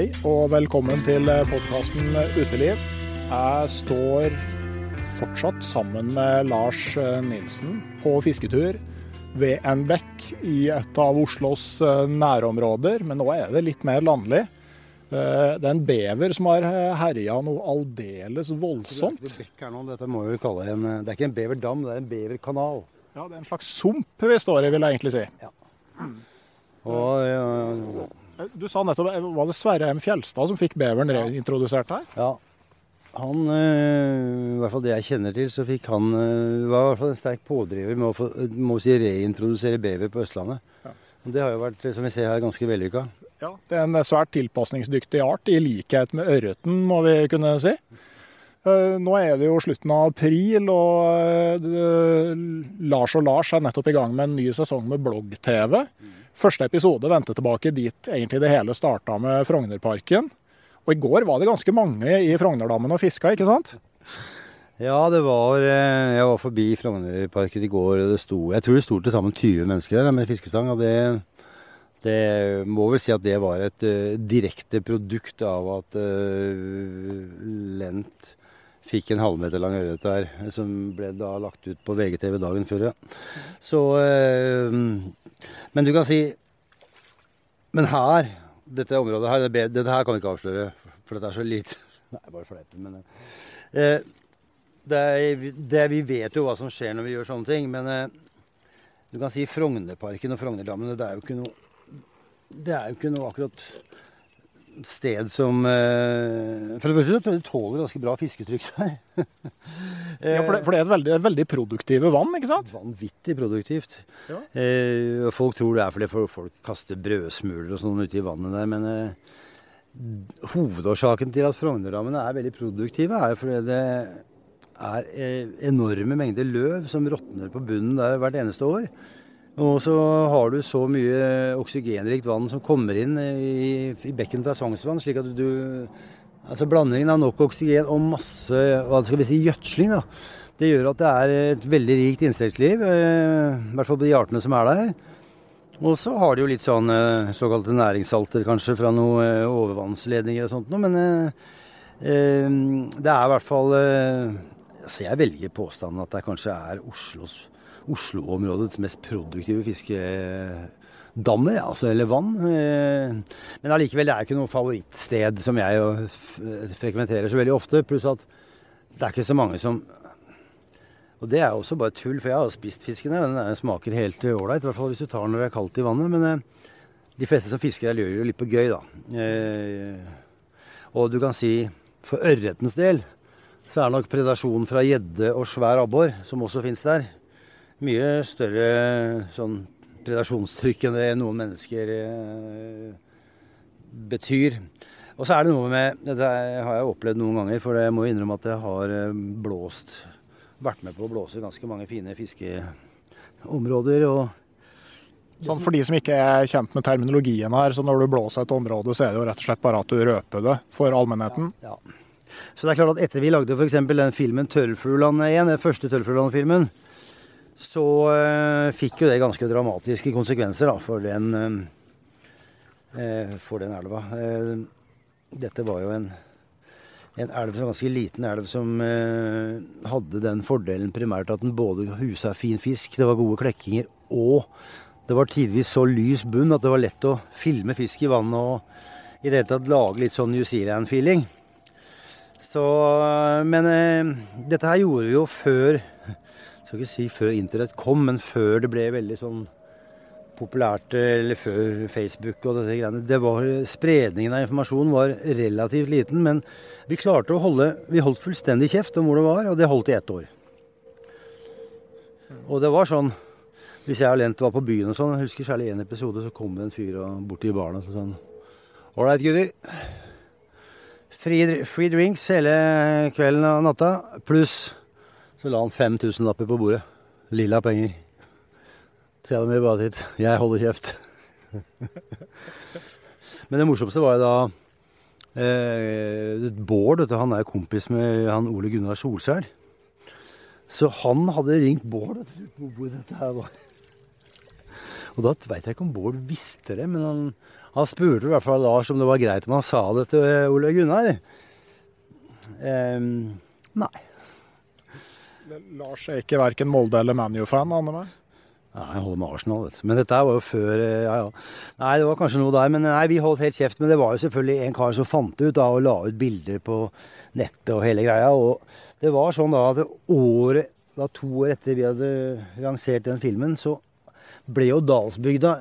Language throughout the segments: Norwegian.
Hei og velkommen til podkasten Uteliv. Jeg står fortsatt sammen med Lars Nilsen på fisketur ved en bekk i et av Oslos nærområder, men nå er det litt mer landlig. Eh, Det er en bever som har herja noe aldeles voldsomt. Dette må vi kalle en, det er ikke en beverdam, det er en beverkanal. Ja, Det er en slags sump vi står i, vil jeg egentlig si. Ja. Og ja, Du sa nettopp, var det Sverre M. Fjelstad som fikk beveren reintrodusert her? ja, han, eh, i hvert fall det jeg kjenner til, så fikk han, eh, var i hvert fall en sterk pådriver med å få, vi si, reintrodusere bever på Østlandet. Og det har jo vært, som vi ser her, ganske vellykka. Ja, Det er en svært tilpasningsdyktig art, i likhet med ørreten, må vi kunne si. Eh, Nå er det jo slutten av april, og eh, Lars og Lars er nettopp i gang med en ny sesong med blogg-TV. Første episode vendte tilbake dit egentlig det hele starta med Frognerparken. Og i går var det ganske mange i Frognerdammen og fiska, ikke sant? Ja, det var eh, Jeg var forbi Frognerparken i går, og det sto Jeg tror det sto til sammen 20 mennesker der med fiskestang. Og det, det må vel si at det var et uh, direkte produkt av at uh, Lent fikk en halvmeter lang ørret der, som ble da lagt ut på VGTV dagen før. Så eh, Men du kan si Men her, dette området her, det, dette her kan vi ikke avsløre, for dette er så lite. Nei, bare fleipen, men eh, det er, det, Vi vet jo hva som skjer når vi gjør sånne ting, men eh, du kan si Frognerparken og Frognerdammene, det er jo ikke noe Det er jo ikke noe akkurat sted som eh, For det første det tåler ganske bra fisketrykk der. Ja, For det, for det er et veldig, veldig produktive vann, ikke sant? Vanvittig produktivt. Ja. Eh, folk tror det er fordi folk kaster brødsmuler og sånn ute i vannet der, men eh, hovedårsaken til at Frognerdammene er veldig produktive, er fordi det er eh, enorme mengder løv som råtner på bunnen der hvert eneste år. Og så har du så mye oksygenrikt vann som kommer inn i, i bekken fra Sognsvann, slik at du Altså blandingen av nok oksygen og masse hva skal vi si, gjødsling, da. Det gjør at det er et veldig rikt insektliv, eh, i hvert fall på de artene som er der. Og så har de jo litt sånn eh, såkalte næringssalter kanskje fra noen eh, overvannsledninger og sånt noe, men det er i hvert fall Altså jeg velger påstanden at det kanskje er Oslos Oslo-områdets mest produktive fiskedammer, altså, eller vann. Eh, Men allikevel, det er ikke noe favorittsted som jeg jo frekventerer så veldig ofte. Pluss at det er ikke så mange som Og det er også bare tull, for jeg har spist fisken her. Den smaker helt ålreit, i hvert fall hvis du tar den når det er kaldt i vannet. Men eh, de fleste som fisker her, gjør det litt på gøy, da. Eh, og du kan si for ørretens del så er det nok predasjon fra gjedde og svær abbor, som også fins der. Mye større sånn predasjonstrykk enn det noen mennesker eh, betyr. Og så er det noe med Dette har jeg opplevd noen ganger, for jeg må innrømme at jeg har eh, blåst Vært med på å blåse ganske mange fine fiskeområder. og Sånn For de som ikke er kjent med terminologien her, så når du blåser et område, så er det jo rett og slett bare at du røper det for allmennheten? Ja. ja. Så det er klart at etter vi lagde f.eks. den filmen 'Tørrfugland 1', den første Tørrfugland-filmen, så uh, fikk jo det ganske dramatiske konsekvenser da, for den, uh, for den elva. Dette var jo en, en elv en ganske liten elv som hadde den fordelen primært at den både husa fin fisk, det var gode klekkinger, og det var tidvis så lys bunn at det var lett å filme fisk i vannet og i det hele tatt lage litt sånn New Zealand-feeling. Så Men eh, dette her gjorde vi jo før Skal ikke si før internett kom, men før det ble veldig sånn populært, eller før Facebook og disse greiene. Det var, spredningen av informasjon var relativt liten, men vi klarte å holde Vi holdt fullstendig kjeft om hvor det var, og det holdt i ett år. Og det var sånn hvis jeg og Lent var på byen og sånn, jeg husker særlig én episode, så kom det en fyr bort til barna og sånn Ålreit, gutter. Free, free, drinks hele kvelden og natta, pluss så la han 5000 lapper på bordet. Lilla penger. Tell me about it. Jeg holder kjeft. Men det morsomste var jo da eh, Bård, han er kompis med han Ole Gunnar Solskjær. Så han hadde ringt Bård og lurt på hvor dette her var. Og da veit jeg ikke om Bård visste det, men han, han, spurte i hvert fall Lars om det var greit om han sa det til Ole Gunnar. Um, nei. Lars er ikke verken Molde- eller ManU-fan, aner meg? Nei, jeg holder med Arsenal, vet du. Men dette var jo før eh, Ja, ja. Nei, det var kanskje noe der. Men nei, vi holdt helt kjeft. Men det var jo selvfølgelig en kar som fant det ut da, og la ut bilder på nettet og hele greia. Og det var sånn da at året, da to år etter vi hadde lansert den filmen, så ble jo Dalsbygda,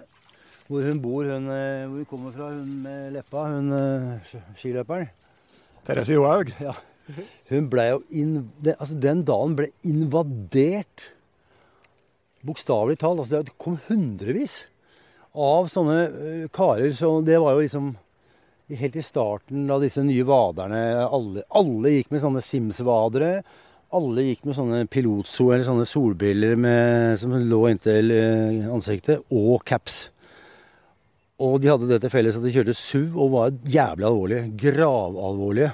hvor hun bor, hun, eh, hvor hun kommer fra, hun med leppa, hun eh, skiløperen. Therese Johaug? Ja. Hun ble jo det, altså Den dalen ble invadert, bokstavelig talt. Altså det kom hundrevis av sånne uh, karer. Så det var jo liksom helt i starten av disse nye vaderne. Alle, alle gikk med sånne Sims-vadere. Alle gikk med sånne pilotso eller sånne solbriller med, som lå inntil eh, ansiktet, og caps. Og de hadde det til felles at de kjørte SUV og var jævlig alvorlige. Gravalvorlige.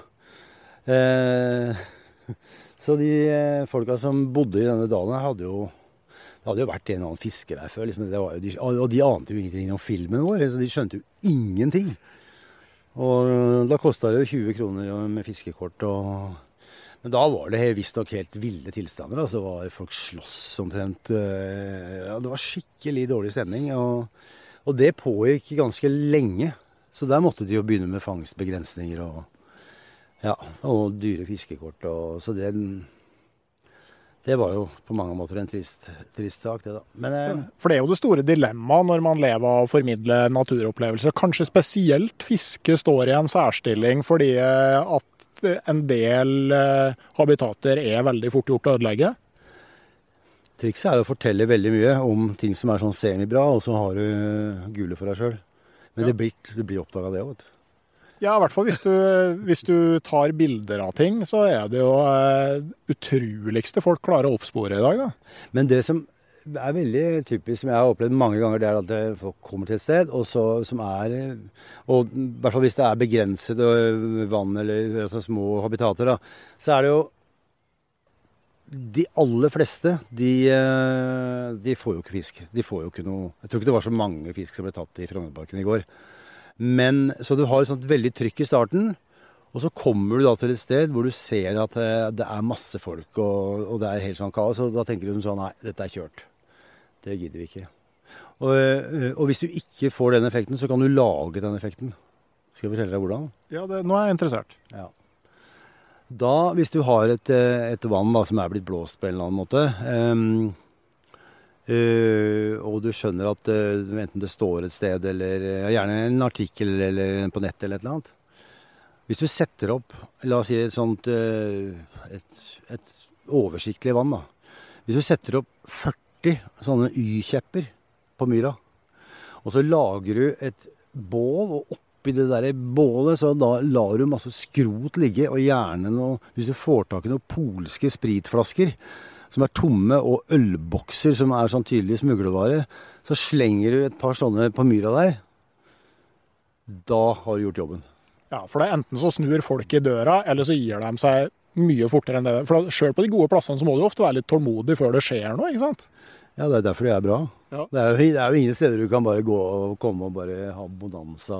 Eh, så de eh, folka som bodde i denne dalen, hadde jo det hadde jo vært en eller annen fisker der før. Liksom, de, og de ante jo ingenting om filmen vår. Så de skjønte jo ingenting. Og da kosta det jo 20 kroner med fiskekort og men da var det visstnok helt ville tilstander. Altså var folk sloss omtrent. Eh, ja, det var skikkelig dårlig stemning. Og, og, det pågikk ganske lenge. Så der måtte de jo begynne med fangstbegrensninger og, ja, og dyre fiskekort. Og, så det, det var jo på mange måter en trist, trist sak, det da. Men, eh, For det er jo det store dilemmaet når man lever av å formidle naturopplevelser. Kanskje spesielt fiske står i en særstilling fordi at en del eh, habitater er veldig fort gjort å ødelegge. Trikset er å fortelle veldig mye om ting som er sånn semibra, og så har du gule for deg sjøl. Men ja. det blir, det blir oppdaga, det òg, vet du. Ja, i hvert fall hvis du, hvis du, tar bilder av ting, så er det jo uh, utroligste folk klarer å oppspore i dag. Da. Men det som er veldig typisk, som jeg har opplevd mange ganger, det er at folk kommer til et sted, og så, som er Og i hvert fall hvis det er begrenset vann eller altså små habitater, da, så er det jo De aller fleste, de, de, får jo ikke fisk. De får jo ikke noe Jeg tror ikke det var så mange fisk som ble tatt i Frognerparken i går. Men, så du har et sånt veldig trykk i starten. Og så kommer du da til et sted hvor du ser at det er masse folk, og, og det er helt sånn kaos. Og da tenker du sånn Nei, dette er kjørt. Det gidder vi ikke. Og, eh, og, hvis du ikke får den effekten, så kan du lage den effekten. Skal jeg fortelle deg hvordan? Ja, det, nå er jeg interessert. Ja. Da, hvis du har et, eh, et vann da, som er blitt blåst på en eller annen måte, um, uh, og du skjønner at uh, enten det står et sted, eller uh, gjerne en artikkel eller på nett eller et eller annet, Hvis du setter opp, la oss si et sånt eh, et, et oversiktlig vann, da. Hvis du setter opp 40 sånne Y-kjepper på myra, og så lager du et bål, og oppi det der bålet så da lar du masse skrot ligge, og gjerne noe Hvis du får tak i noen polske spritflasker som er tomme, og ølbokser som er sånn tydelig smuglevare, så slenger du et par sånne på myra der. Da har du gjort jobben. Ja, for det er enten så snur folk i døra, eller så gir de seg mye fortere enn det. For Sjøl på de gode plassene så må du ofte være litt tålmodig før det skjer noe, ikke sant? Ja, det er derfor det er bra. Ja. Det, er jo, det er jo ingen steder du kan bare gå og komme og bare ha bonanza.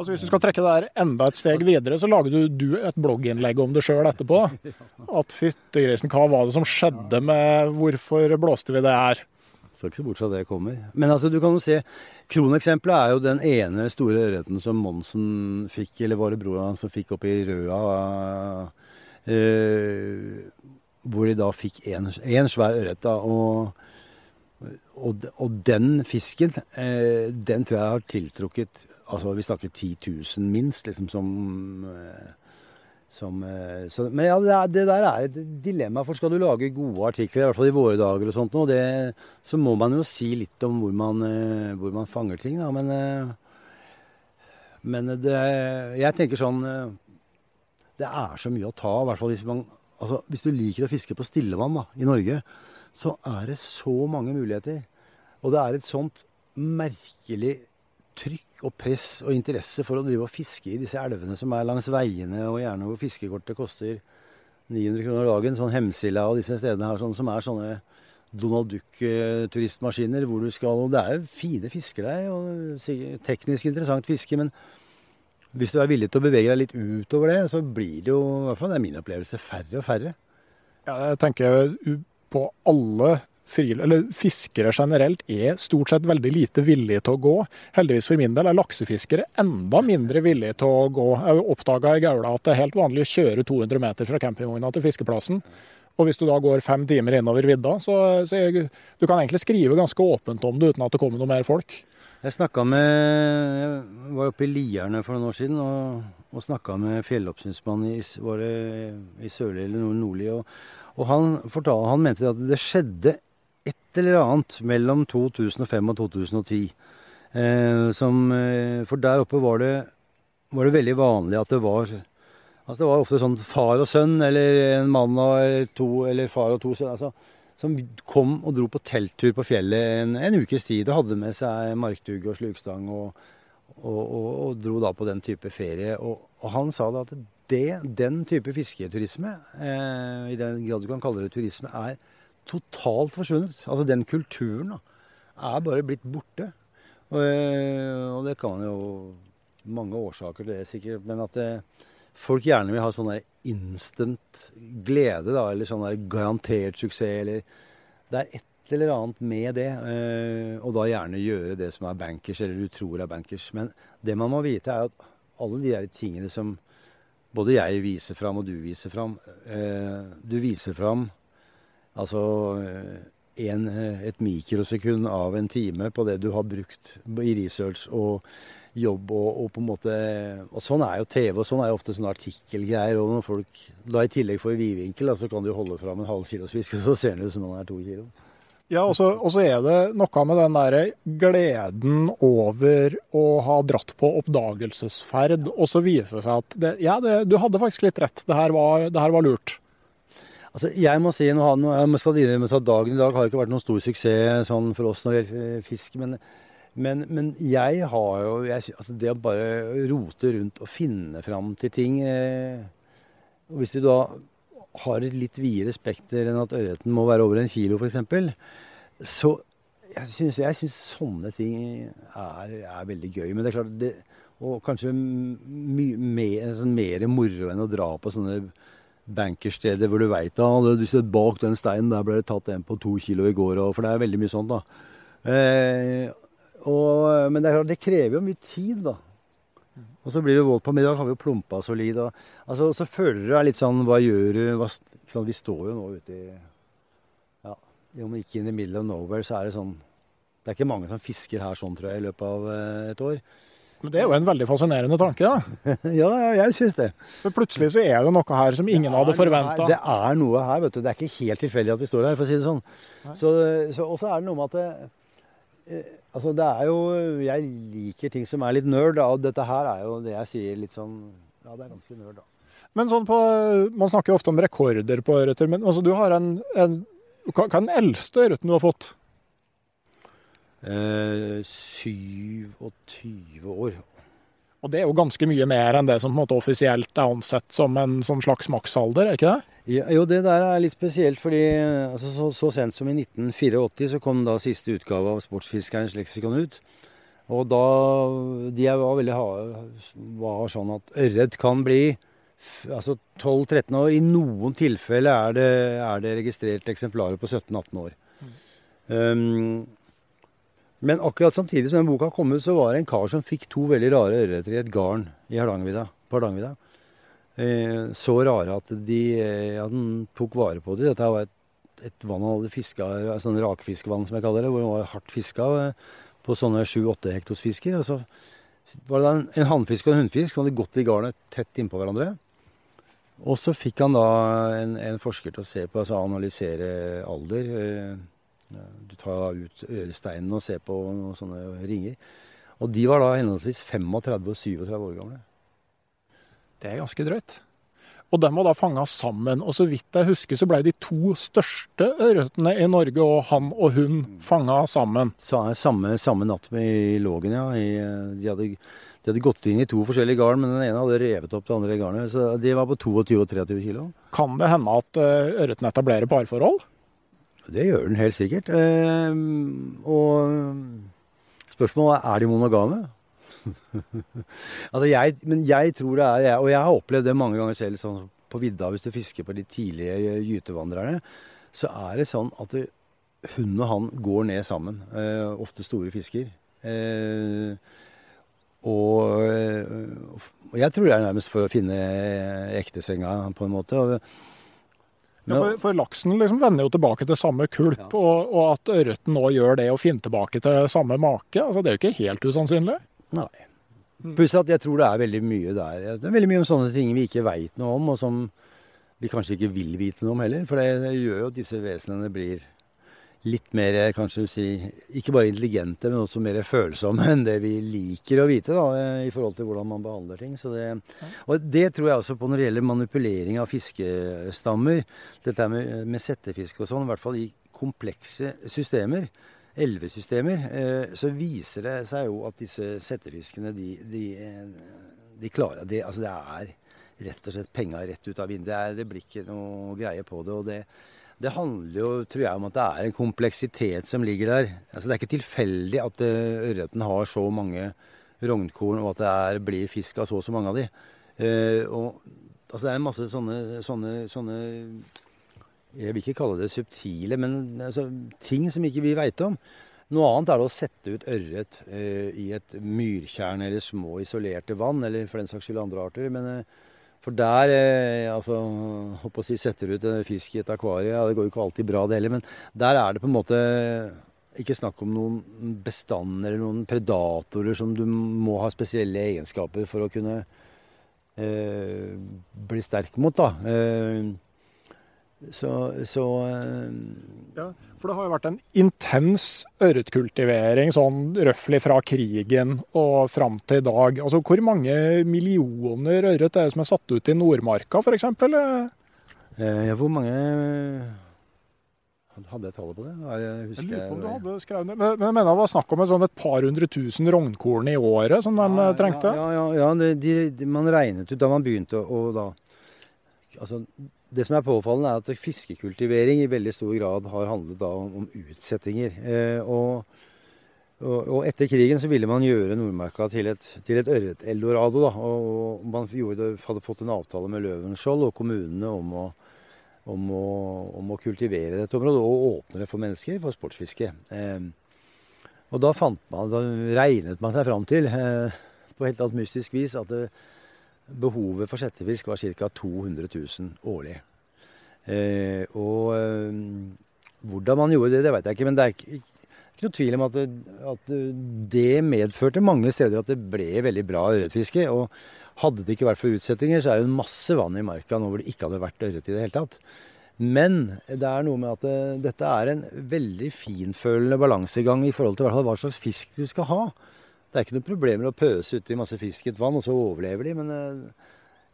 Altså Hvis du skal trekke det her enda et steg videre, så lager du, du et blogginnlegg om det sjøl etterpå. At fyttegrisen, hva var det som skjedde med Hvorfor blåste vi det her? Skal ikke se bort fra det kommer. Men altså, du kan jo se Kroneksempelet er jo den ene store ørreten som Monsen fikk, eller var det broren hans som fikk opp i Røa. eh, hvor de da fikk én svær ørret. og, og, og den fisken, eh, den tror jeg har tiltrukket altså Vi snakker 10 000 minst, liksom som eh, som, eh, så, men ja, det, er, der er et dilemma. For skal du lage gode artikler, i hvert fall i våre dager, og sånt, og det, så må man jo si litt om hvor man, eh, hvor man fanger ting. Da. Men, men det, jeg tenker sånn Det er så mye å ta av. hvis, man, altså, hvis du liker å fiske på stillevann da, i Norge, så er det så mange muligheter. Og det er et sånt merkelig trykk og press og interesse for å drive og fiske i disse elvene som er langs veiene, og gjerne hvor fiskekortet koster 900 kroner dagen. Sånn Hemsila og disse stedene her sånn, som er sånne Donald Duck-turistmaskiner hvor du skal Og det er jo fine fisker der, og teknisk interessant fiske, men hvis du er villig til å bevege deg litt utover det, så blir det jo, i hvert fall det er min opplevelse, færre og færre. Ja, jeg tenker på alle fiskere generelt er stort sett veldig lite villige til å gå. Heldigvis for min del er laksefiskere enda mindre villige til å gå. Jeg oppdaga i Gaula at det er helt vanlig å kjøre 200 meter fra campingvogna til fiskeplassen. Og hvis du da går fem timer innover vidda, så, så jeg, du kan egentlig skrive ganske åpent om det uten at det kommer noe mer folk. Jeg snakka med Jeg var oppe i Lierne for noen år siden og, og snakka med fjelloppsynsmannen i, var det i Sørli eller nordlig. Og, og han, fortalte, han mente at det skjedde et eller annet mellom 2005 og 2010. Eh, som, eh, for der oppe var det, var det, veldig vanlig at det var Altså det var ofte sånn far og sønn, eller en mann og to, eller far og to sønn, Altså, som kom og dro på telttur på fjellet en, en ukes tid og hadde med seg markdugg og slukstang og, og, og, og, dro da på den type ferie. Og, han sa da at det, den type fisketurisme, eh, i den grad du kan kalle det turisme, er totalt forsvunnet. Altså den kulturen da, er bare blitt borte. Og, eh, og, det kan jo mange årsaker til det, sikkert. Men at det, eh, folk gjerne vil ha sånn der instant glede, da, eller sånn der garantert suksess, eller Det er et eller annet med det. Eh, og da gjerne gjøre det som er bankers, eller du tror er bankers. Men det man må vite, er at alle de der tingene som både jeg viser fram, og du viser fram Du viser fram Altså en, et mikrosekund av en time på det du har brukt i research og jobb og, og, på en måte Og sånn er jo TV, og sånn er jo ofte sånne artikkelgreier. Og når folk da i tillegg får vidvinkel, så kan du holde fram en halv kilos fisk, så ser det ut som den er to kilo. Ja, og så er det noe med den der gleden over å ha dratt på oppdagelsesferd, og så viser det seg at det, ja, det, du hadde faktisk litt rett. Det her var, det her var lurt. Altså, jeg må si annet. skal innrømme at Dagen i dag har ikke vært noen stor suksess sånn for oss når det gjelder eh, fisk. Men, men, men jeg har jo jeg, altså Det å bare rote rundt og finne fram til ting eh, og Hvis du da har et litt videre spekter enn at ørreten må være over en kilo, f.eks., så jeg syns, jeg syns sånne ting er, er, veldig gøy. Men det er klart det, Og kanskje my, mer, sånn mer moro enn å dra på sånne bankersteder hvor du veit at ser bak den steinen der ble det tatt en på to kilo i går. For det er veldig mye sånt, da. Eh, og, men det, det, krever jo mye tid, da. Og så blir det våt på middag, har vi jo plumpa solid. Og, altså, så føler du deg litt sånn Hva gjør du? Hva, vi står jo nå ute i ja, Om ikke in the middle of nowhere, så er det sånn Det er ikke mange som fisker her sånn, tror jeg, i løpet av eh, et år. Men det er jo en veldig fascinerende tanke, da. ja, jeg syns det. For plutselig så er det noe her som ingen hadde forventa. Det er noe her, vet du. Det er ikke helt tilfeldig at vi står her, for å si det sånn. Så, så, og så er det noe med at det, eh, Altså, det er jo Jeg liker ting som er litt nerd, og dette her er jo det jeg sier litt sånn Ja, det er ganske nerd, da. Men sånn på Man snakker jo ofte om rekorder på ørreter, men altså, du har en, en Hva er den eldste ørreten du har fått? Eh, 27 år. Og det er jo ganske mye mer enn det som på en måte offisielt er ansett som en sånn slags maksalder, er ikke det? Ja, jo, det der er litt spesielt, fordi altså, så, så, sent som i 1984 så kom da siste utgave av Sportsfiskerens leksikon ut. Og da De var veldig var sånn at ørret kan bli altså 12-13 år. I noen tilfeller er det, er det registrert eksemplarer på 17-18 år. Mm. Um, men akkurat samtidig som den boka kom ut, så var det en kar som fikk to veldig rare ørreter i et garn i Hardangervidda. På Hardangervidda. Eh, så rare at de eh, ja, den tok vare på dem. Dette var et, et vann han hadde fiska, sånn rakfiskvann som jeg kaller det, hvor det var hardt fiska eh, på sånne sju-åtte hektosfisker. Og så var det en, en hannfisk og en hunnfisk som hadde gått i garnet tett innpå hverandre. Og så fikk han da en, en forsker til å se på, altså analysere alder. Eh, du tar ut øresteinen og ser på noen sånne ringer. Og de var da henholdsvis 35 og 37 år gamle. Det er ganske drøyt. Og de var da fanga sammen. Og så vidt jeg husker, så ble de to største ørretene i Norge og han og hun fanga sammen. Samme, samme natt med i Lågen, ja. I, de, hadde, de, hadde, gått inn i to forskjellige garn, men den ene hadde revet opp det andre garnet. Så de var på 22 og 23 kilo. Kan det hende at eh, ørreten etablerer parforhold? Det gjør den helt sikkert. Eh, og spørsmålet er er de monogame. altså jeg, men jeg tror det er Og jeg har opplevd det mange ganger selv sånn på vidda hvis du fisker på de tidlige gytevandrerne. Så er det sånn at det, hun og han går ned sammen. Eh, ofte store fisker. Eh, og, og, jeg tror det er nærmest for å finne ektesenga på en måte. Og, ja, for, for, laksen liksom vender jo tilbake til samme kulp, ja. og, og, at ørreten nå gjør det og finner tilbake til samme make, altså det er jo ikke helt usannsynlig. Nei. Pluss at jeg tror det er veldig mye der. Det er veldig mye om sånne ting vi ikke veit noe om, og som vi kanskje ikke vil vite noe om heller. For det gjør jo at disse vesenene blir litt mer kanskje si, ikke bare intelligente, men også mer følsomme enn det vi liker å vite da, i forhold til hvordan man behandler ting. Det, og det tror jeg også på når det gjelder manipulering av fiskestammer. Dette med, med settefisk og sånn, i hvert fall i komplekse systemer, elvesystemer, eh, så viser det seg jo at disse settefiskene, de, de, de klarer det. Altså det er rett og slett penga rett ut av vinduet. Det, er, det blir ikke noe greie på det. og det det handler jo, tror jeg, om at det er en kompleksitet som ligger der. Altså, det er ikke tilfeldig at uh, ørreten har så mange rognkorn, og at det er, blir fisk av så og så mange av de. Eh, og, altså, det er masse sånne, sånne, sånne, Jeg vil ikke kalle det subtile, men altså, ting som ikke vi veit om. Noe annet er det å sette ut ørret eh, i et myrtjern eller små isolerte vann, eller for den saks skyld andre arter. men for der eh, altså, håper å si, Setter du ut en fisk i et akvarie, ja, det går jo ikke alltid bra det heller, men der er det på en måte ikke snakk om noen bestand eller noen predatorer som du må ha spesielle egenskaper for å kunne eh, bli sterk mot. da. Eh, så, så uh... Ja, for det har jo vært en intens ørretkultivering sånn røftlig fra krigen og fram til i dag. Altså Hvor mange millioner ørret er det som er satt ut i Nordmarka f.eks.? Eh, ja, hvor mange Hadde jeg tallet på det? Jeg, jeg lurer på om du hadde skrevet det. Men jeg mener det var snakk om et, sånn et par hundre tusen rognkorn i året som de ja, trengte? Ja, ja, ja ja. de, de, man regnet ut da man begynte å da Altså det som er påfallende, er at fiskekultivering i veldig stor grad har handlet om, om utsettinger. Eh, og, og, og, etter krigen så ville man gjøre Nordmarka til et, til et ørret-eldorado. Og, man gjorde, hadde fått en avtale med Løvenskiold og kommunene om å, om, å, om å, kultivere dette området og åpne det for mennesker, for sportsfiske. Eh, og da, man, da regnet man seg fram til, eh, på helt alt mystisk vis, at det, Behovet for settefisk var ca. 200 000 årlig. Eh, og eh, hvordan man gjorde det, det vet jeg ikke. Men det er ikke, ikke noe tvil om at det, at det, medførte mange steder at det ble veldig bra ørretfiske. Og hadde det ikke vært for utsettinger, så er det masse vann i marka nå hvor det ikke hadde vært ørret i det hele tatt. Men det er noe med at det, dette er en veldig finfølende balansegang i forhold til hva slags fisk du skal ha. Det er ikke noe problem å pøse uti masse fisk i et vann, og så overlever de. Men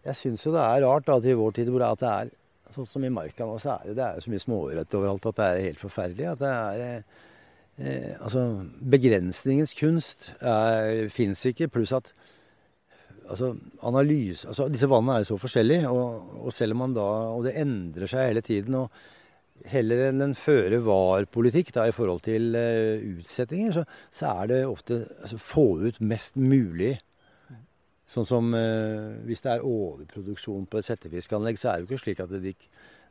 jeg syns jo det er rart at i vår tid hvor det er sånn som i marka nå, så er det, det er så mye småørret overalt at det er helt forferdelig. At det er eh, Altså, begrensningens kunst fins ikke. Pluss at altså, analyse altså, Disse vannene er jo så forskjellige, og, og, selv om man da Og det endrer seg hele tiden. og Heller enn en føre-var-politikk i forhold til uh, utsettinger, så, så, er det ofte altså, få ut mest mulig. Sånn som uh, hvis det er overproduksjon på et settefiskanlegg, så er det jo ikke slik at de,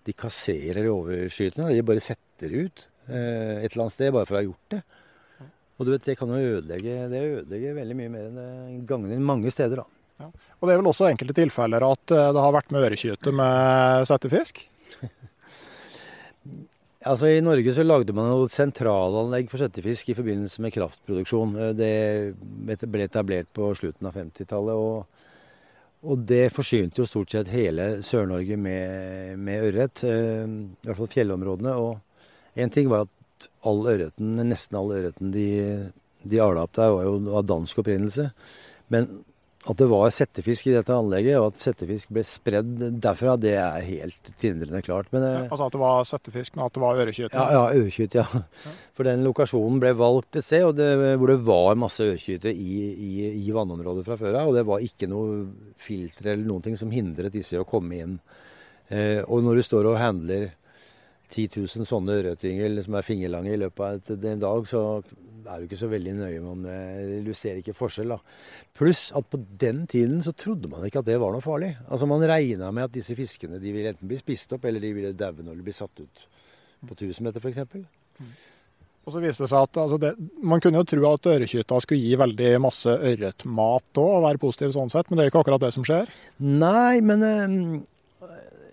de kasserer overskytene. De bare setter ut uh, et eller annet sted bare for å ha gjort det. Og du vet, det kan jo ødelegge, det ødelegger veldig mye mer enn det gagner mange steder, da. Ja. Og det er vel også enkelte tilfeller at det har vært med ørekyte med settefisk? altså I Norge så lagde man et sentralanlegg for settefisk i forbindelse med kraftproduksjon. Eh, det ble etablert på slutten av 50-tallet. Og, og, det forsynte jo stort sett hele Sør-Norge med, med ørret. Eh, I hvert fall fjellområdene. Og én ting var at all ørreten, nesten all ørreten de, de ala opp der, var jo av dansk opprinnelse. Men at det var settefisk i dette anlegget, og at settefisk ble spredd derfra, det er helt tindrende klart. Men, ja, altså at det var settefisk, men at det var ørekjøtt? Ja, ja ørekjøtt, ja. ja. For den lokasjonen ble valgt et sted det, hvor det var masse ørekjøtt i, i, i, vannområdet fra før av. Og det var ikke noe filter eller noen ting som hindret disse å komme inn. Eh, og når du står og handler 10 000 sånne rødtyngel som er fingerlange i løpet av en dag, så er du ikke så veldig nøye med om det Du ser ikke forskjell, da. Pluss at på den tiden så trodde man ikke at det var noe farlig. Altså Man regna med at disse fiskene de ville enten bli spist opp, eller de ville daue når de blir satt ut på 1000 meter, f.eks. Og så viste det seg at altså det, Man kunne jo tro at ørekytta skulle gi veldig masse ørretmat òg, og være positiv sånn sett, men det er ikke akkurat det som skjer? Nei, men øh,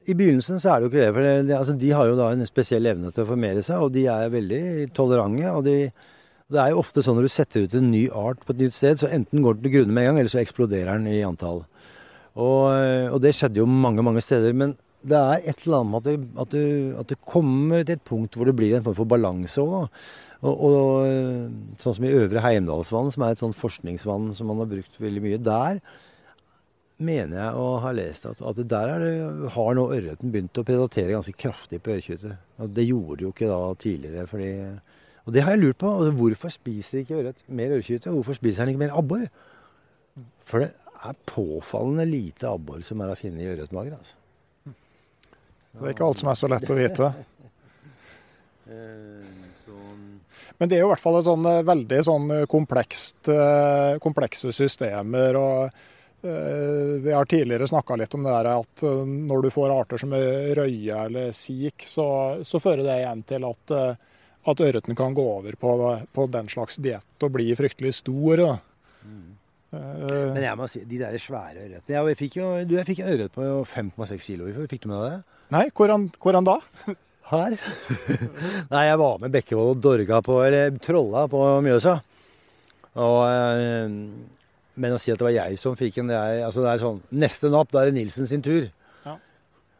i begynnelsen så er det jo ikke det. For det, altså, de har jo da en spesiell evne til å formere seg, og de er veldig tolerante. og de det er jo ofte sånn når du setter ut en ny art på et nytt sted, så enten går den til grunne med en gang, eller så eksploderer den i antall. Og, og, det skjedde jo mange, mange steder. Men det er et eller annet med at at, at du, kommer til et punkt hvor det blir en form for balanse òg. Og, og, sånn som i Øvre Heimdalsvann, som er et sånt forskningsvann som man har brukt veldig mye, der mener jeg å ha lest at, at der det, har nå ørreten begynt å predatere ganske kraftig på ørretkjøttet. Og det gjorde det jo ikke da tidligere. fordi og det har jeg lurt på. Altså, hvorfor spiser ikke ørret mer ørrkyte? Hvorfor spiser den ikke mer abbor? For det er påfallende lite abbor som er å finne i ørretmager. Altså. Det er ikke alt som er så lett å vite. Men det er jo i hvert fall et sånn eh, veldig sånn eh, komplekst, eh, komplekse systemer. og vi har tidligere snakka litt om det der at når du får arter som røye eller sik, så, så fører det igjen til at at ørreten kan gå over på, på den slags diett og bli fryktelig stor. Mm. Uh, Men jeg må si, de der svære ørretene Jeg fikk jo du, jeg fikk ørret på 5,6 kilo i fjor. Fikk du med deg det? Nei, hvordan, hvordan da? Her. Nei, jeg var med Bekkevold og Dorga på, eller Trolla på Mjøsa. Og, men å si at det var jeg som fikk den, det er, altså det er sånn Neste napp, da er det Nilsen sin tur.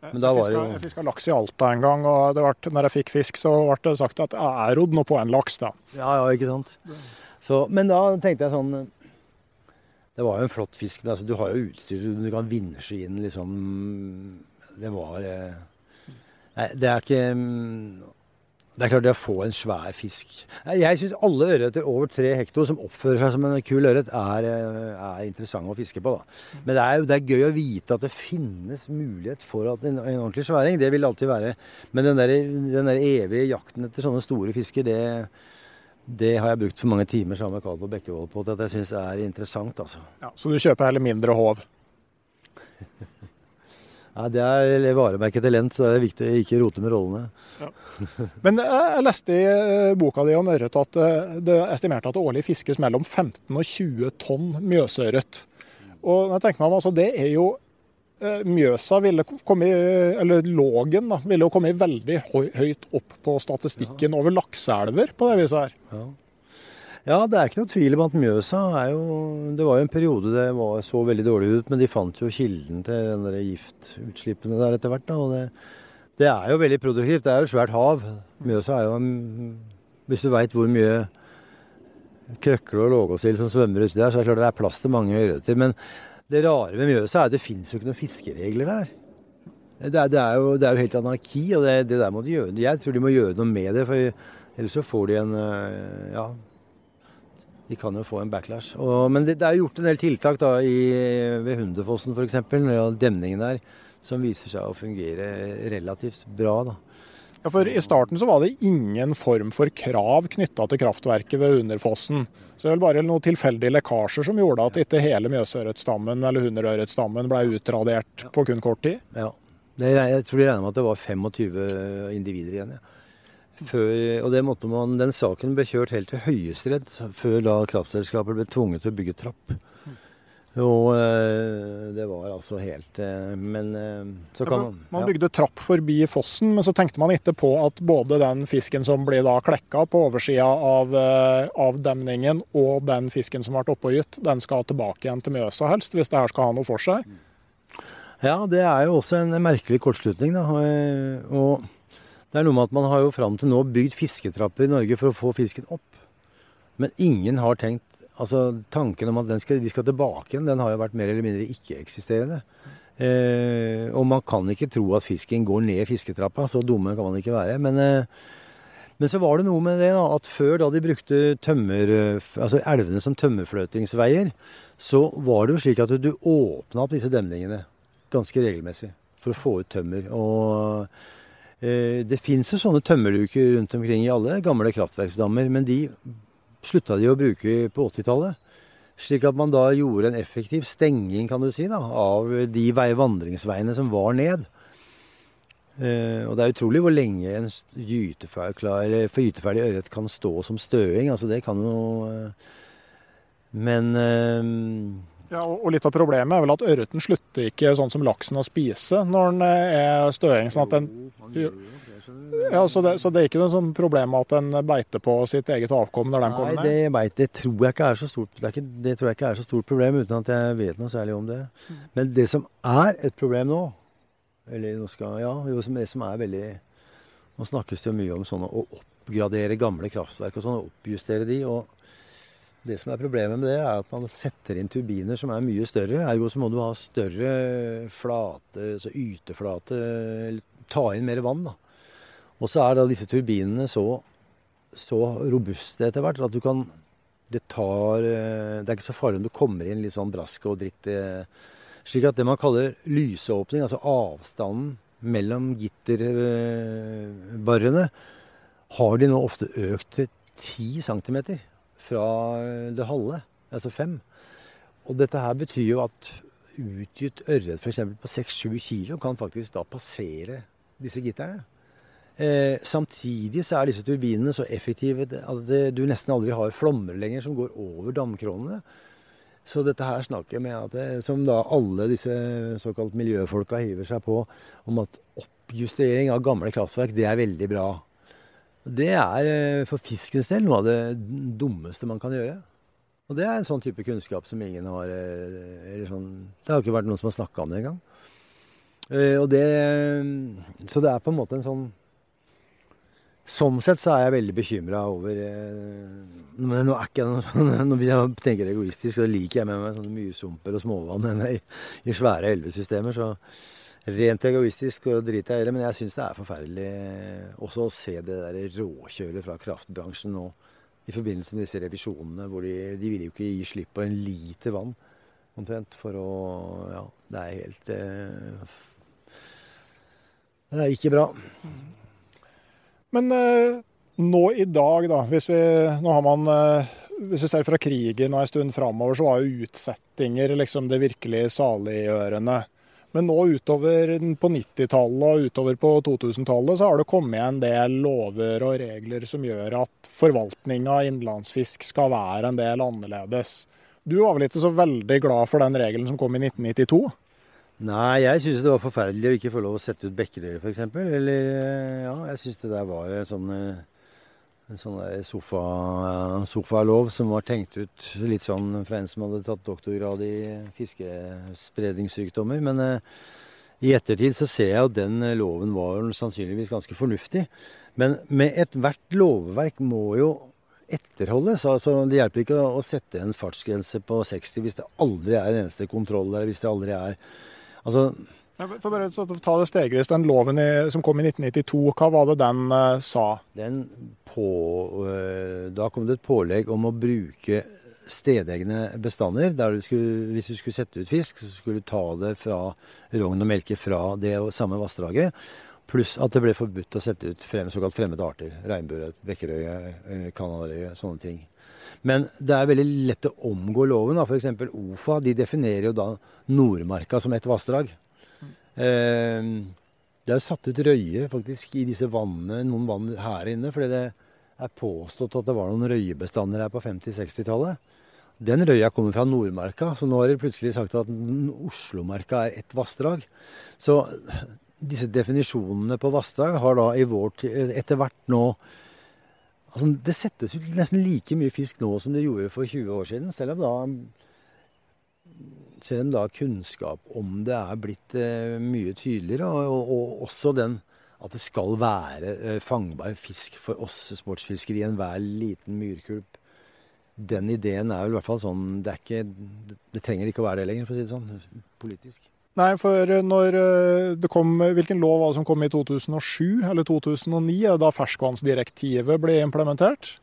Men da var jo... Jeg fiska laks i Alta en gang, og det ble, når jeg fikk fisk, så ble det sagt at jeg rodde nå på en laks, da. Ja, ja, ikke sant. Så, men da tenkte jeg sånn Det var jo en flott fisk, men altså, du har jo utstyr, du kan vinsje inn liksom Det var eh, Nei, det er ikke det er klart det å få en svær fisk Jeg syns alle ørreter over tre hekto som oppfører seg som en kul ørret, er, eh, er interessante å fiske på. Da. Men det er, det er, gøy å vite at det finnes mulighet for at en, en ordentlig sværing. Det vil alltid være. Men den der, den der evige jakten etter sånne store fisker, det, det har jeg brukt for mange timer sammen med Karl og Bekkevold på at jeg syns er interessant. altså. Ja, så du kjøper heller mindre håv? Ja, Det er varemerket til Lent, så det er viktig å ikke rote med rollene. Ja. Men jeg leste i eh, boka di om ørret at eh, det er estimert at det årlig fiskes mellom 15 og 20 tonn mjøsørret. Og jeg tenker meg, altså, det er jo eh, Mjøsa ville komme, eller Lågen da, ville jo komme veldig høyt opp på statistikken ja. over lakseelver på det viset her. Ja. Ja, det er ikke noe tvil om at Mjøsa er jo Det var jo en periode det var, så veldig dårlig ut, men de fant jo kilden til den der giftutslippene der etter hvert. og det, det er jo veldig produktivt. Det er jo et svært hav. Mjøsa er jo Hvis du veit hvor mye krøkle og lågåsild som svømmer uti der, så er det klart det er plass til mange ørreter. Men det rare med Mjøsa er at det fins jo ikke noen fiskeregler der. Det er, det er, jo, det er jo, helt anarki, og det, det, der må de gjøre. Jeg tror de må gjøre noe med det, for ellers så får de en Ja, de kan jo få en backlash. Og, men det, det, er gjort en del tiltak da, i, ved Hunderfossen f.eks., demningen der, som viser seg å fungere relativt bra. da. Ja, for I starten så var det ingen form for krav knytta til kraftverket ved Hunderfossen. Så det var bare noen tilfeldige lekkasjer som gjorde at ikke hele mjøsørretstammen eller hunderørretstammen ble utradert på kun kort tid. Ja, jeg tror de regna med at det var 25 individer igjen. ja. Før, og man, Den saken ble kjørt helt til Høyesterett før da kraftselskapet ble tvunget til å bygge trapp. Og øh, det var altså helt øh, Men øh, så kan man Man bygde trapp forbi fossen, men så tenkte man ikke på at både den fisken som blir da klekka på oversida av, av, demningen, og den fisken som ble oppågytt, den skal tilbake igjen til Mjøsa helst, hvis det her skal ha noe for seg. Ja, det er jo også en merkelig kortslutning, da. Og det er noe med at man har jo fram til nå bygd fisketrapper i Norge for å få fisken opp. Men ingen har tenkt Altså tanken om at skal, de skal tilbake igjen, den har jo vært mer eller mindre ikke-eksisterende. Eh, og man kan ikke tro at fisken går ned fisketrappa. Så dumme kan man ikke være. Men, eh, men så var det noe med det da, at før da de brukte tømmer, altså elvene som tømmerfløtingsveier, så var det jo slik at du åpna opp disse demningene ganske regelmessig for å få ut tømmer. og det fins jo sånne tømmerluker rundt omkring i alle gamle kraftverksdammer, men de slutta de å bruke på 80-tallet. Slik at man da gjorde en effektiv stenging kan du si, da, av de vandringsveiene som var ned. Eh, og det er utrolig hvor lenge en gyteferdig ørret kan stå som støing. Altså det kan jo eh, Men ja, og Litt av problemet er vel at ørreten slutter ikke sånn som laksen å spise når den er støing. sånn at den... Ja, så det, så det er ikke noe sånn problem at den beiter på sitt eget avkom når den kommer ned? Nei, det, tror jeg ikke er så stort det, ikke, det, tror jeg ikke er så stort problem, uten at jeg vet noe særlig om det. Men det som er et problem nå, eller nå skal, ja, det som er veldig Nå snakkes det jo mye om sånne å oppgradere gamle kraftverk og sånn, oppjustere de. og det som er problemet med det, er at man setter inn turbiner som er mye større. Ergo så må du ha større flate, altså yteflate Ta inn mer vann, da. Og så er da disse turbinene så, så robuste etter hvert at du kan Det tar Det er ikke så farlig om du kommer inn litt sånn brask og dritt. Slik at det man kaller lysåpning, altså avstanden mellom gitterbarrene, har de nå ofte økt til 10 cm fra det halve, altså fem. Og dette her betyr jo at utgitt ørret f.eks. på 6-7 kilo kan faktisk da passere disse gitterne. Eh, samtidig så er disse turbinene så effektive at det, du nesten aldri har flommer lenger som går over damkronene. Så dette her snakker med at det, som da alle disse såkalt miljøfolka hiver seg på, om at oppjustering av gamle kraftverk, det er veldig bra. Det er eh, for fiskens del noe av det dummeste man kan gjøre. Og det er en sånn type kunnskap som ingen har eller sånn, Det har ikke vært noen som har snakka om det engang. Eh, og det Så det er på en måte en sånn Sånn sett så er jeg veldig bekymra over Men nå er ikke noe sånn Når jeg tenker egoistisk, så liker jeg med meg sånne mye sumper og småvann i, i svære elvesystemer. så Rent egoistisk og driter jeg i det, men jeg syns det er forferdelig også å se det der råkjøret fra kraftbransjen nå i forbindelse med disse revisjonene, hvor de, de vil jo ikke gi slipp på en liter vann omtrent for å Ja, det er helt eh, Det er ikke bra. Men eh, nå i dag, da, hvis vi Nå har man eh, hvis vi ser fra krigen og en stund framover, så var jo utsettinger liksom det virkelig saliggjørende. Men nå utover på 90-tallet og utover på 2000-tallet så har det kommet en del lover og regler som gjør at forvaltninga av innenlandsfisk skal være en del annerledes. Du var vel ikke så veldig glad for den regelen som kom i 1992? Nei, jeg syns det var forferdelig å ikke få lov å sette ut bekkedøyer, f.eks. Eller ja, jeg syns det der var sånn en sånn sofa, sofalov som var tenkt ut litt sånn fra en som hadde tatt doktorgrad i fiskespredningssykdommer. Men eh, i ettertid så ser jeg at den loven var sannsynligvis ganske fornuftig. Men med ethvert lovverk må jo etterholdes. Altså, det hjelper ikke å, sette en fartsgrense på 60 hvis det aldri er en eneste kontroll der. hvis det aldri er... Altså, for bare å ta det stegvis. Den loven i, som kom i 1992, hva var det den uh, sa? Den på, uh, da kom det et pålegg om å bruke stedegne bestander. der du skulle, Hvis du skulle sette ut fisk, så skulle du ta det fra rogn og melke fra det samme vassdraget. Pluss at det ble forbudt å sette ut frem, såkalt fremmede arter. Regnbueørret, bekkerøye, kanarøye, sånne ting. Men det er veldig lett å omgå loven. F.eks. OFA de definerer jo da Nordmarka som et vassdrag. Eh, det er satt ut røye faktisk i disse vannene, noen vann her inne. fordi det er påstått at det var noen røyebestander her på 50-60-tallet. Den røya kommer fra Nordmarka, så nå har de plutselig sagt at Oslomarka er ett vassdrag. Så disse definisjonene på vassdrag har da i vår tid etter hvert nå altså Det settes ut nesten like mye fisk nå som det gjorde for 20 år siden. Selv om da, selv om da kunnskap om det er blitt eh, mye tydeligere. Og, og, og, også den at det skal være eh, fangbar fisk for oss sportsfiskere i enhver liten myrkulp. Den ideen er vel i hvert fall sånn Det, ikke, det trenger ikke å være det lenger, for å si det sånn, politisk. Nei, for når eh, det kom, Hvilken lov var det som kom i 2007 eller 2009, da ferskvannsdirektivet ble implementert?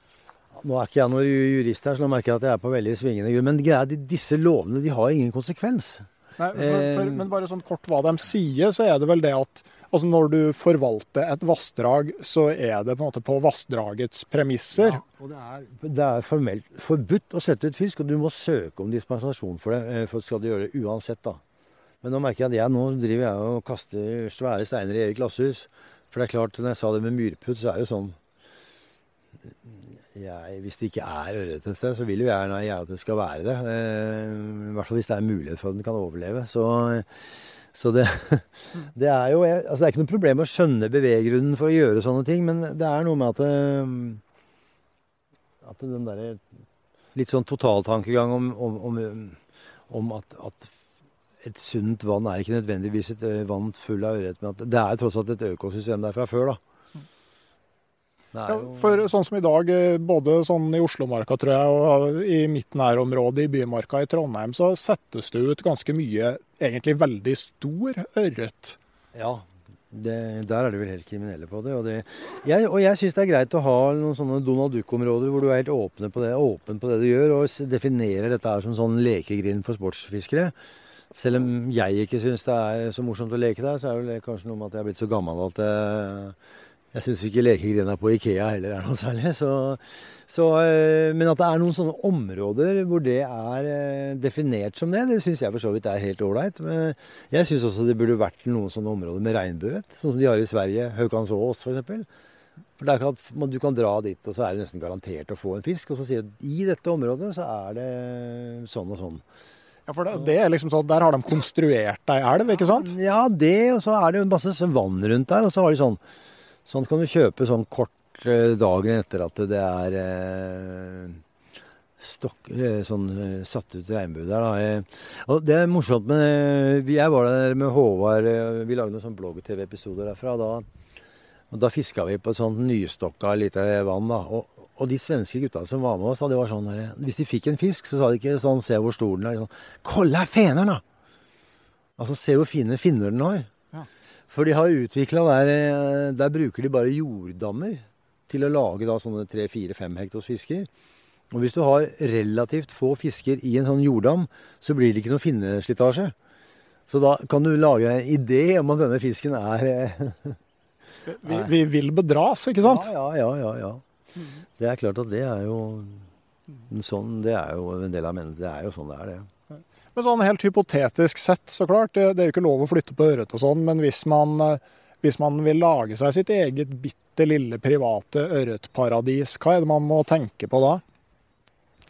Nå er ikke jeg noen jurist her, så nå merker jeg at jeg er på veldig svingende grunn. Men greia, disse lovene de har ingen konsekvens. Nei, for, for, eh, men bare sånn kort hva de sier, så er det vel det at altså når du forvalter et vassdrag, så er det på en måte på vassdragets premisser. Ja, og det er, det er, formelt forbudt å sette ut fisk, og du må søke om dispensasjon for det. Eh, for skal du gjøre det uansett, da. Men nå merker jeg at jeg nå driver jeg og kaster svære steiner i eget glasshus. For det er klart, når jeg sa det med myrputt, så er det jo sånn jeg, Hvis det ikke er ørret et sted, så vil jo jeg gjerne at det skal være det. Eh, I hvert fall hvis det er mulighet for at den kan overleve. Så, så det, det, er jo altså Det er ikke noe problem å skjønne beveggrunnen for å gjøre sånne ting, men det er noe med at, det, at den derre litt sånn totaltankegang om, om, om, om at, at et sunt vann er ikke nødvendigvis et eh, vann full av ørret, men det er tross alt et økosystem der fra før, da. Ja, for sånn som i dag, eh, både sånn i Oslomarka tror jeg, og i mitt nærområde, i Bymarka i Trondheim, så settes det ut ganske mye egentlig veldig stor ørret. Ja, det, der er det vel helt kriminelle på det. Og, det, jeg, og jeg syns det er greit å ha noen sånne Donald Duck-områder hvor du er helt åpen på, det, åpen på det du gjør, og definerer dette her som sånn lekegrind for sportsfiskere. Selv om jeg ikke syns det er så morsomt å leke der, så er det kanskje noe med at jeg er blitt så gammel at jeg, jeg syns ikke lekegrenda på Ikea heller er noe særlig. Så, så, eh, men at det er noen sånne områder hvor det er eh, definert som det, det syns jeg for så vidt er helt ålreit. Men jeg syns også det burde vært noen sånne områder med regnbueørret, sånn som de har i Sverige. Haukansås f.eks. For der kan, Du kan dra dit, og så er det nesten garantert å få en fisk. Og så sier de i dette området så er det sånn og sånn. Ja, for det, det, er liksom sånn, Der har de konstruert ei elv, ikke sant? Ja, det, og så er det jo masse vann rundt der. Og så har de sånn Sånn kan du kjøpe sånn kort eh, dagen etter at det er eh, stokk, eh, sånn satt ut regnbue der. Da. Og det er morsomt med Jeg var der med Håvard. Vi lagde noen sånn blogg-TV-episoder derfra. Da, og da fiska vi på et sånt nystokka lite vann. da, og og de svenske gutta som var med oss, da, det var sånn der, hvis de fikk en fisk, så sa de ikke sånn 'se hvor stor den er'. Sånn, 'Kolla fenerna!' Altså 'se hvor fine finner den har'. Ja. For de har utvikla der eh, Der bruker de bare jorddammer til å lage da sånne tre-fire-fem hektos fisker. Og hvis du har relativt få fisker i en sånn jorddam, så blir det ikke noe finneslitasje. Så da kan du lage en idé om at denne fisken er eh, vi, vi, vil bedras, ikke sant? Ja, ja, ja. ja, ja. Det er klart at det er jo en sånn, det er jo en del av mennesket. Det er jo sånn det er, det. Men sånn helt hypotetisk sett, så klart. Det, det er jo ikke lov å flytte på ørret og sånn, men hvis man, hvis man vil lage seg sitt eget bitte lille private ørretparadis, hva er det man må tenke på da?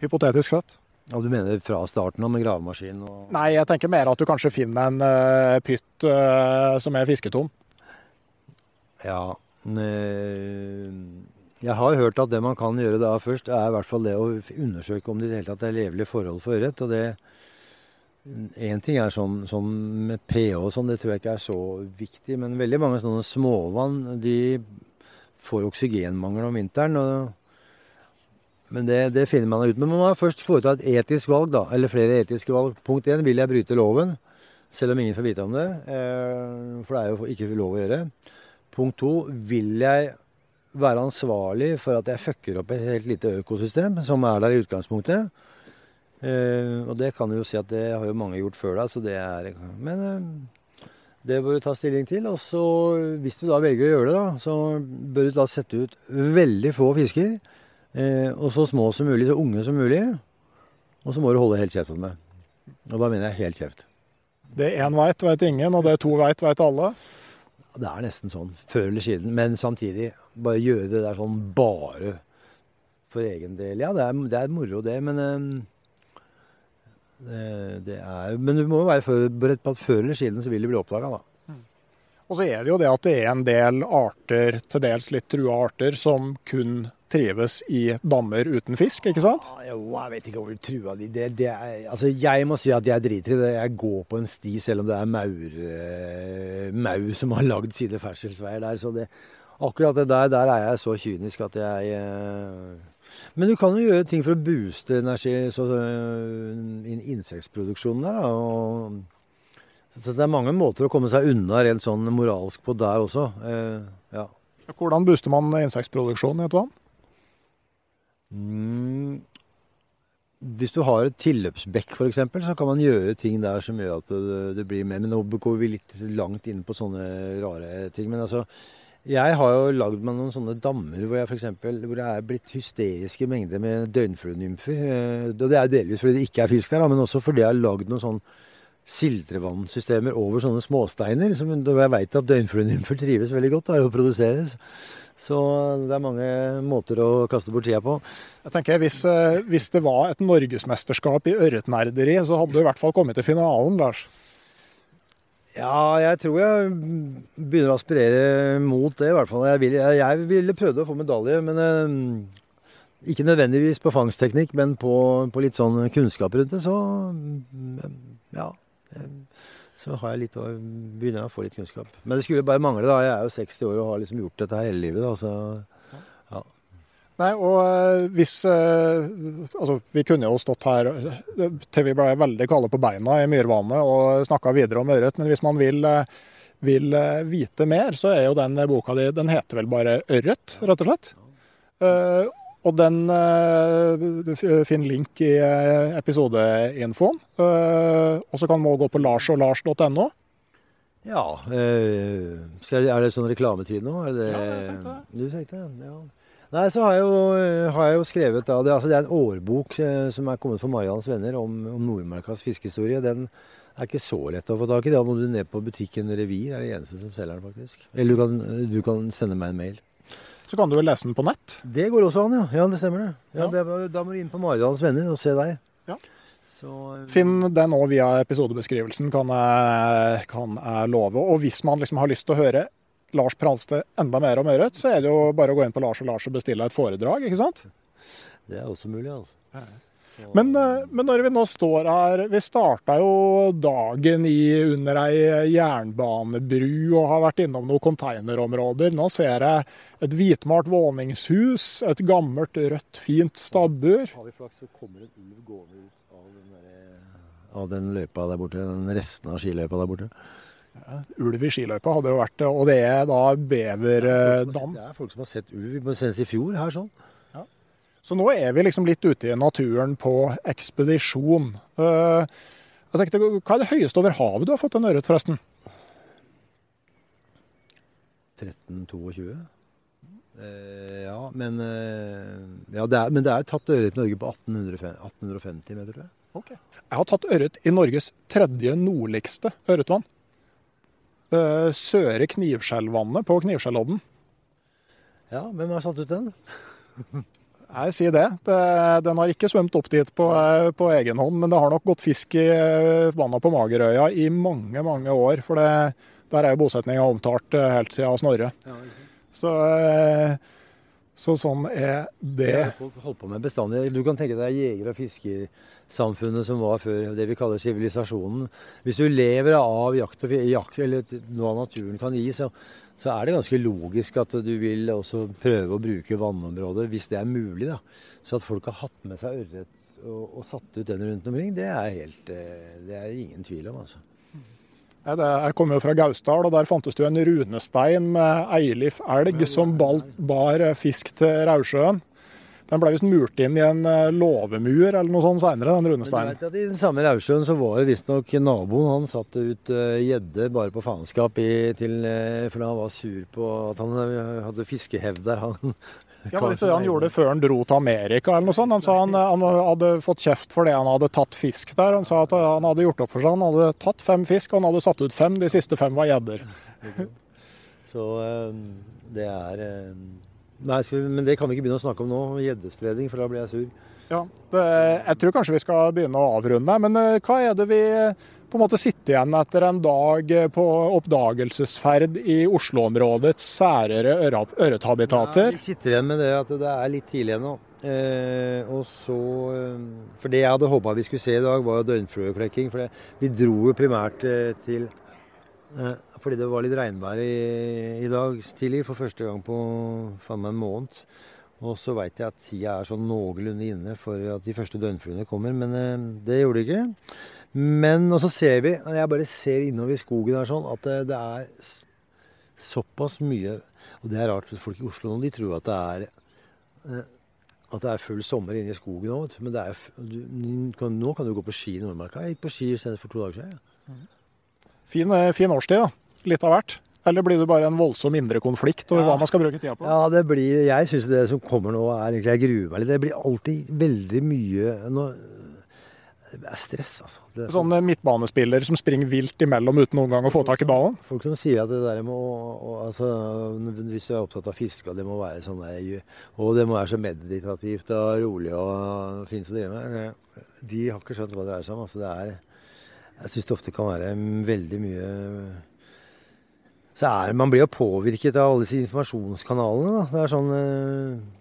Hypotetisk sett. Ja, Du mener fra starten av med gravemaskin? Og... Nei, jeg tenker mer at du kanskje finner en uh, pytt uh, som er fisketom. Ja. Jeg har hørt at det man kan gjøre da først, er i hvert fall det å undersøke om det i det hele tatt er levelige forhold for ørret. Og det Én ting er sånn, sånn med pH og sånn, det tror jeg ikke er så viktig. Men veldig mange sånne småvann de får oksygenmangel om vinteren. Og, men det, det, finner man ut. Men man må først foreta et etisk valg, da. Eller flere etiske valg. Punkt én vil jeg bryte loven, selv om ingen får vite om det. Eh, for det er jo ikke lov å gjøre. Punkt to vil jeg være ansvarlig for at jeg fucker opp et helt lite økosystem som er der i utgangspunktet. Uh, og det kan du jo si at det har jo mange gjort før deg, så det er Men uh, det bør du ta stilling til. Og så, hvis du da velger å gjøre det, da, så bør du da sette ut veldig få fisker. Uh, og så små som mulig, så unge som mulig. Og så må du holde helt kjeft om det. Og da mener jeg helt kjeft. Det én veit, veit ingen, og det to veit, veit alle? Det er nesten sånn. Før eller siden. Men samtidig, bare gjøre det der sånn bare for egen del. Ja, det er, det er moro, det. Men er, men du må jo være forberedt på at før eller siden så vil det bli oppdaga, da. Mm. Og så er det jo det at det er en del arter, til dels litt trua arter, som kun trives i dammer uten fisk, ikke sant? Ja, jo, jeg vet ikke om hvor trua de det, det er, Altså, jeg må si at jeg driter i det. Jeg går på en sti selv om det er maur, uh, mau som har lagd sine ferdselsveier der. Så det, akkurat det der, der er jeg så kynisk at jeg uh, men du kan jo gjøre ting for å booste energi, så, uh, insektproduksjonen der. Og, så det er mange måter å komme seg unna rent sånn moralsk på der også. Eh, ja. Hvordan booster man insektproduksjonen i et vann? Mm, hvis du har et tilløpsbekk f.eks., så kan man gjøre ting der som gjør at det, det blir mer. Men nå går vi litt langt inn på sånne rare ting. Men altså, jeg har jo lagd meg noen sånne dammer hvor, jeg for eksempel, hvor det er blitt hysteriske mengder med døgnfluenymfer. Eh, det er delvis fordi det ikke er fisk der, men også fordi jeg har lagd noen sånn sildrevannsystemer over sånne småsteiner. Som jeg veit at døgnfluenymfer trives veldig godt og produseres. Så det er mange måter å kaste bort tida på. Jeg tenker hvis, eh, hvis det var et norgesmesterskap i ørretnerderi, så hadde du i hvert fall kommet til finalen, Lars. Ja, jeg tror jeg begynner å aspirere mot det, i hvert fall. Jeg jeg ville prøvd å få medalje, men uh, ikke nødvendigvis på fangstteknikk, men på, på, litt sånn kunnskap rundt det. Så ja. Så har jeg litt å, begynner jeg å få litt kunnskap. Men det skulle bare mangle, da. Jeg er jo 60 år og har liksom gjort dette hele livet. da, så Nei, og eh, hvis eh, Altså, vi kunne jo stått her eh, til vi ble veldig kalde på beina i Myrvannet og snakka videre om ørret, men hvis man vil, vil, vite mer, så er jo den boka di Den heter vel bare 'Ørret', rett og slett. Og den Du finner link i episodeinfoen. Og så kan man gå på larsoglars.no. Ja. Er det sånn reklametid nå? Er det, ja, jeg tenkte det. Du tenkte det? Ja. Nei, så har jeg jo, har jeg jo skrevet da, det, altså det, er en årbok eh, som er kommet for Marians venner om, om Nordmarkas fiskehistorie. Den er ikke så lett å få tak i. Da må du ned på butikken Revir, er det eneste som selger den, faktisk. Eller du kan, du kan, sende meg en mail. Så kan du vel lese den på nett? Det går også an, ja. Ja, det stemmer det. Ja, ja. det da må du inn på Marians venner og se deg. Ja. Så, eh, Finn den òg via episodebeskrivelsen, kan jeg, kan jeg, love. Og hvis man liksom har lyst til å høre Lars Pralste enda mer om ørret, så er det jo bare å gå inn på Lars og Lars og bestille et foredrag, ikke sant? Det er også mulig, altså. Men, eh, men, når vi nå står her Vi starta jo dagen i, under ei jernbanebru og har vært innom noen containerområder. Nå ser jeg et hvitmalt våningshus, et gammelt, rødt, fint stabbur. Har vi flaks, så kommer en ulv gående ut av den, der, av den løypa der borte, den resten av skiløypa der borte. Ulv i skiløypa hadde jo vært det, og det er da beverdam. Det er folk som har sett ulv senest i fjor her sånn. Ja. Så nå er vi liksom litt ute i naturen på ekspedisjon. Eh, jeg tenkte, Hva er det høyeste over havet du har fått en ørret, forresten? 1322. Eh, ja, men, eh, ja, det er, men det er tatt ørret i Norge på 1850, 1850 meter, tror jeg. Okay. Jeg har tatt ørret i Norges tredje nordligste ørretvann. Uh, Søre Knivskjellvannet på Knivskjellodden. Ja, hvem har satt ut den? Jeg sier det. det. Den har ikke svømt opp dit på, eh, på, egen hånd, men det har nok gått fisk i eh, vannet på Magerøya i mange, mange år. For det, der er jo bosetninga omtalt helt siden Snorre. Ja, så, Så sånn er det. Har folk holdt på med bestandig. Du kan tenke deg jeger- og fiskersamfunnet som var før det vi kaller sivilisasjonen. Hvis du lever av jakt, og, jakt eller hva naturen kan gi, så, så, er det ganske logisk at du vil også prøve å bruke vannområder hvis det er mulig. da. Så at folk har hatt med seg ørret og, og satt ut den rundt omkring, det er, helt, eh, det er ingen tvil om. altså. Jeg kommer jo fra Gausdal, og der fantes det jo en runestein med Eilif elg som bar fisk til Raudsjøen. Den ble visst murt inn i en eh, låvemur eller noe sånt seinere, den runesteinen. I den samme Raudsjøen så var det visstnok naboen. Han satte ut eh, gjedde bare på faenskap til uh, fordi han var sur på at han hadde fiskehevd der. Han Ja, det han gjorde før han dro til Amerika eller noe sånt? Han sa han, han, hadde fått kjeft for det han hadde tatt fisk der. Han sa at han hadde gjort opp for seg. Han hadde tatt fem fisk, og han hadde satt ut fem. De siste fem var gjedder. Så ehm, det er ehm, Nei, vi, men det kan vi ikke begynne å snakke om nå. Gjeddespredning, for da blir jeg sur. Ja, det, Jeg tror kanskje vi skal begynne å avrunde. Men eh, hva er det vi på en måte sitte igjen etter en dag på oppdagelsesferd i Oslo-områdets særere ørrethabitater? Ja, vi sitter igjen med det at det er litt tidlig ennå. Eh, og så eh, For det jeg hadde håpa vi skulle se i dag, var døgnflueklekking. For det, vi dro jo primært eh, til eh, Fordi det var litt regnvær i, i, dag tidlig, for første gang på faen meg en måned. Og så veit jeg at tida er sånn noenlunde inne for at de første døgnfluene kommer. Men eh, det gjorde de ikke. Men og så ser vi, og jeg bare ser innover i skogen her sånn, at det, det, er såpass mye Og det er rart, for folk i Oslo nå de tror at det er eh, at det er full sommer inne i skogen òg. Men det er, du, nå kan du gå på ski i Nordmarka. Jeg gikk på ski senest for to dager siden. Ja. Fin, eh, fin, årstid, da. Litt av hvert. Eller blir det bare en voldsom indre konflikt over ja. hva man skal bruke tida på? Ja, det blir, Jeg syns det som kommer nå, er egentlig Jeg gruer meg litt. Det blir alltid veldig mye nå, det er stress, altså. Det er sånn midtbanespiller som springer vilt imellom uten noen gang å få tak i ballen? Folk som sier at det der må altså, Hvis du er opptatt av fiske, og det må være sånn der, Og det må være så meditativt og rolig og fint å drive med. De har ikke skjønt hva det er som. Altså, det er Jeg syns det ofte kan være veldig mye så er, Man blir jo påvirket av alle disse informasjonskanalene. Da. Det er sånn eh,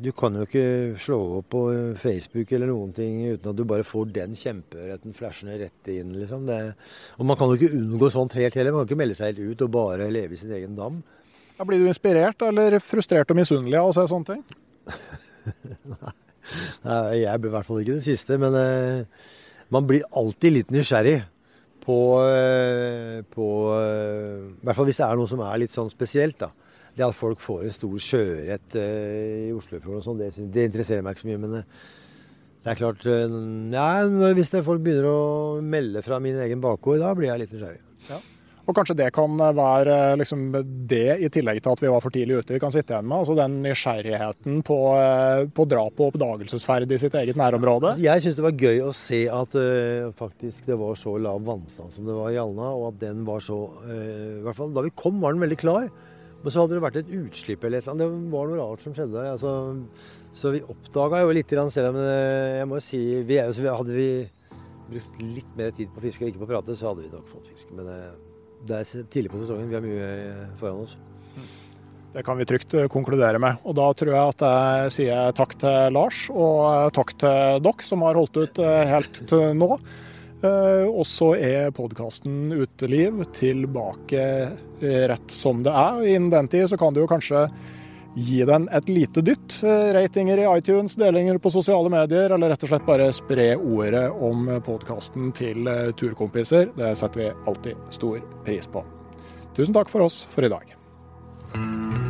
du kan jo ikke slå opp på Facebook eller noen ting uten at du bare får den kjempeørreten flashende rett inn. liksom. Det, og man kan jo ikke unngå sånt helt heller. Man kan ikke melde seg helt ut og bare leve i sin egen dam. Ja, blir du inspirert eller frustrert og misunnelig av å se sånne ting? Nei, jeg blir i hvert fall ikke det siste. Men uh, man blir alltid litt nysgjerrig på, uh, på uh, I hvert fall hvis det er noe som er litt sånn spesielt, da det at folk får en stor sjøørret uh, i Oslofjorden og sånn, det, det, interesserer meg ikke så mye. Men uh, det er klart uh, ja, Hvis folk begynner å melde fra min egen bakgård, da blir jeg litt nysgjerrig. Ja. Og kanskje det kan være liksom, det, i tillegg til at vi var for tidlig ute, vi kan sitte igjen med. Altså den nysgjerrigheten på, på drap og oppdagelsesferd i sitt eget nærområde. Jeg syns det var gøy å se at uh, faktisk det var så lav vannstand som det var i Alna. Og at den var så uh, I hvert fall da vi kom, var den veldig klar. Men så hadde det vært et utslipp eller noe. Det var noe rart som skjedde. Altså, så vi oppdaga jo litt, selv om jeg må si vi er, Hadde vi brukt litt mer tid på fiske og ikke på å prate, så hadde vi nok fått fisk. Men eh, det er tidlig på sesongen. Vi har mye eh, foran oss. Det kan vi trygt eh, konkludere med. Og da tror jeg at jeg sier takk til Lars, og takk til dere som har holdt ut helt til nå. Eh, og så er podkasten Uteliv tilbake eh, rett som det er. Innen den tid så kan du jo kanskje gi den et lite dytt. Eh, ratinger i iTunes, delinger på sosiale medier, eller rett og slett bare spre ordet om podkasten til turkompiser. Det setter vi alltid stor pris på. Tusen takk for oss for i dag.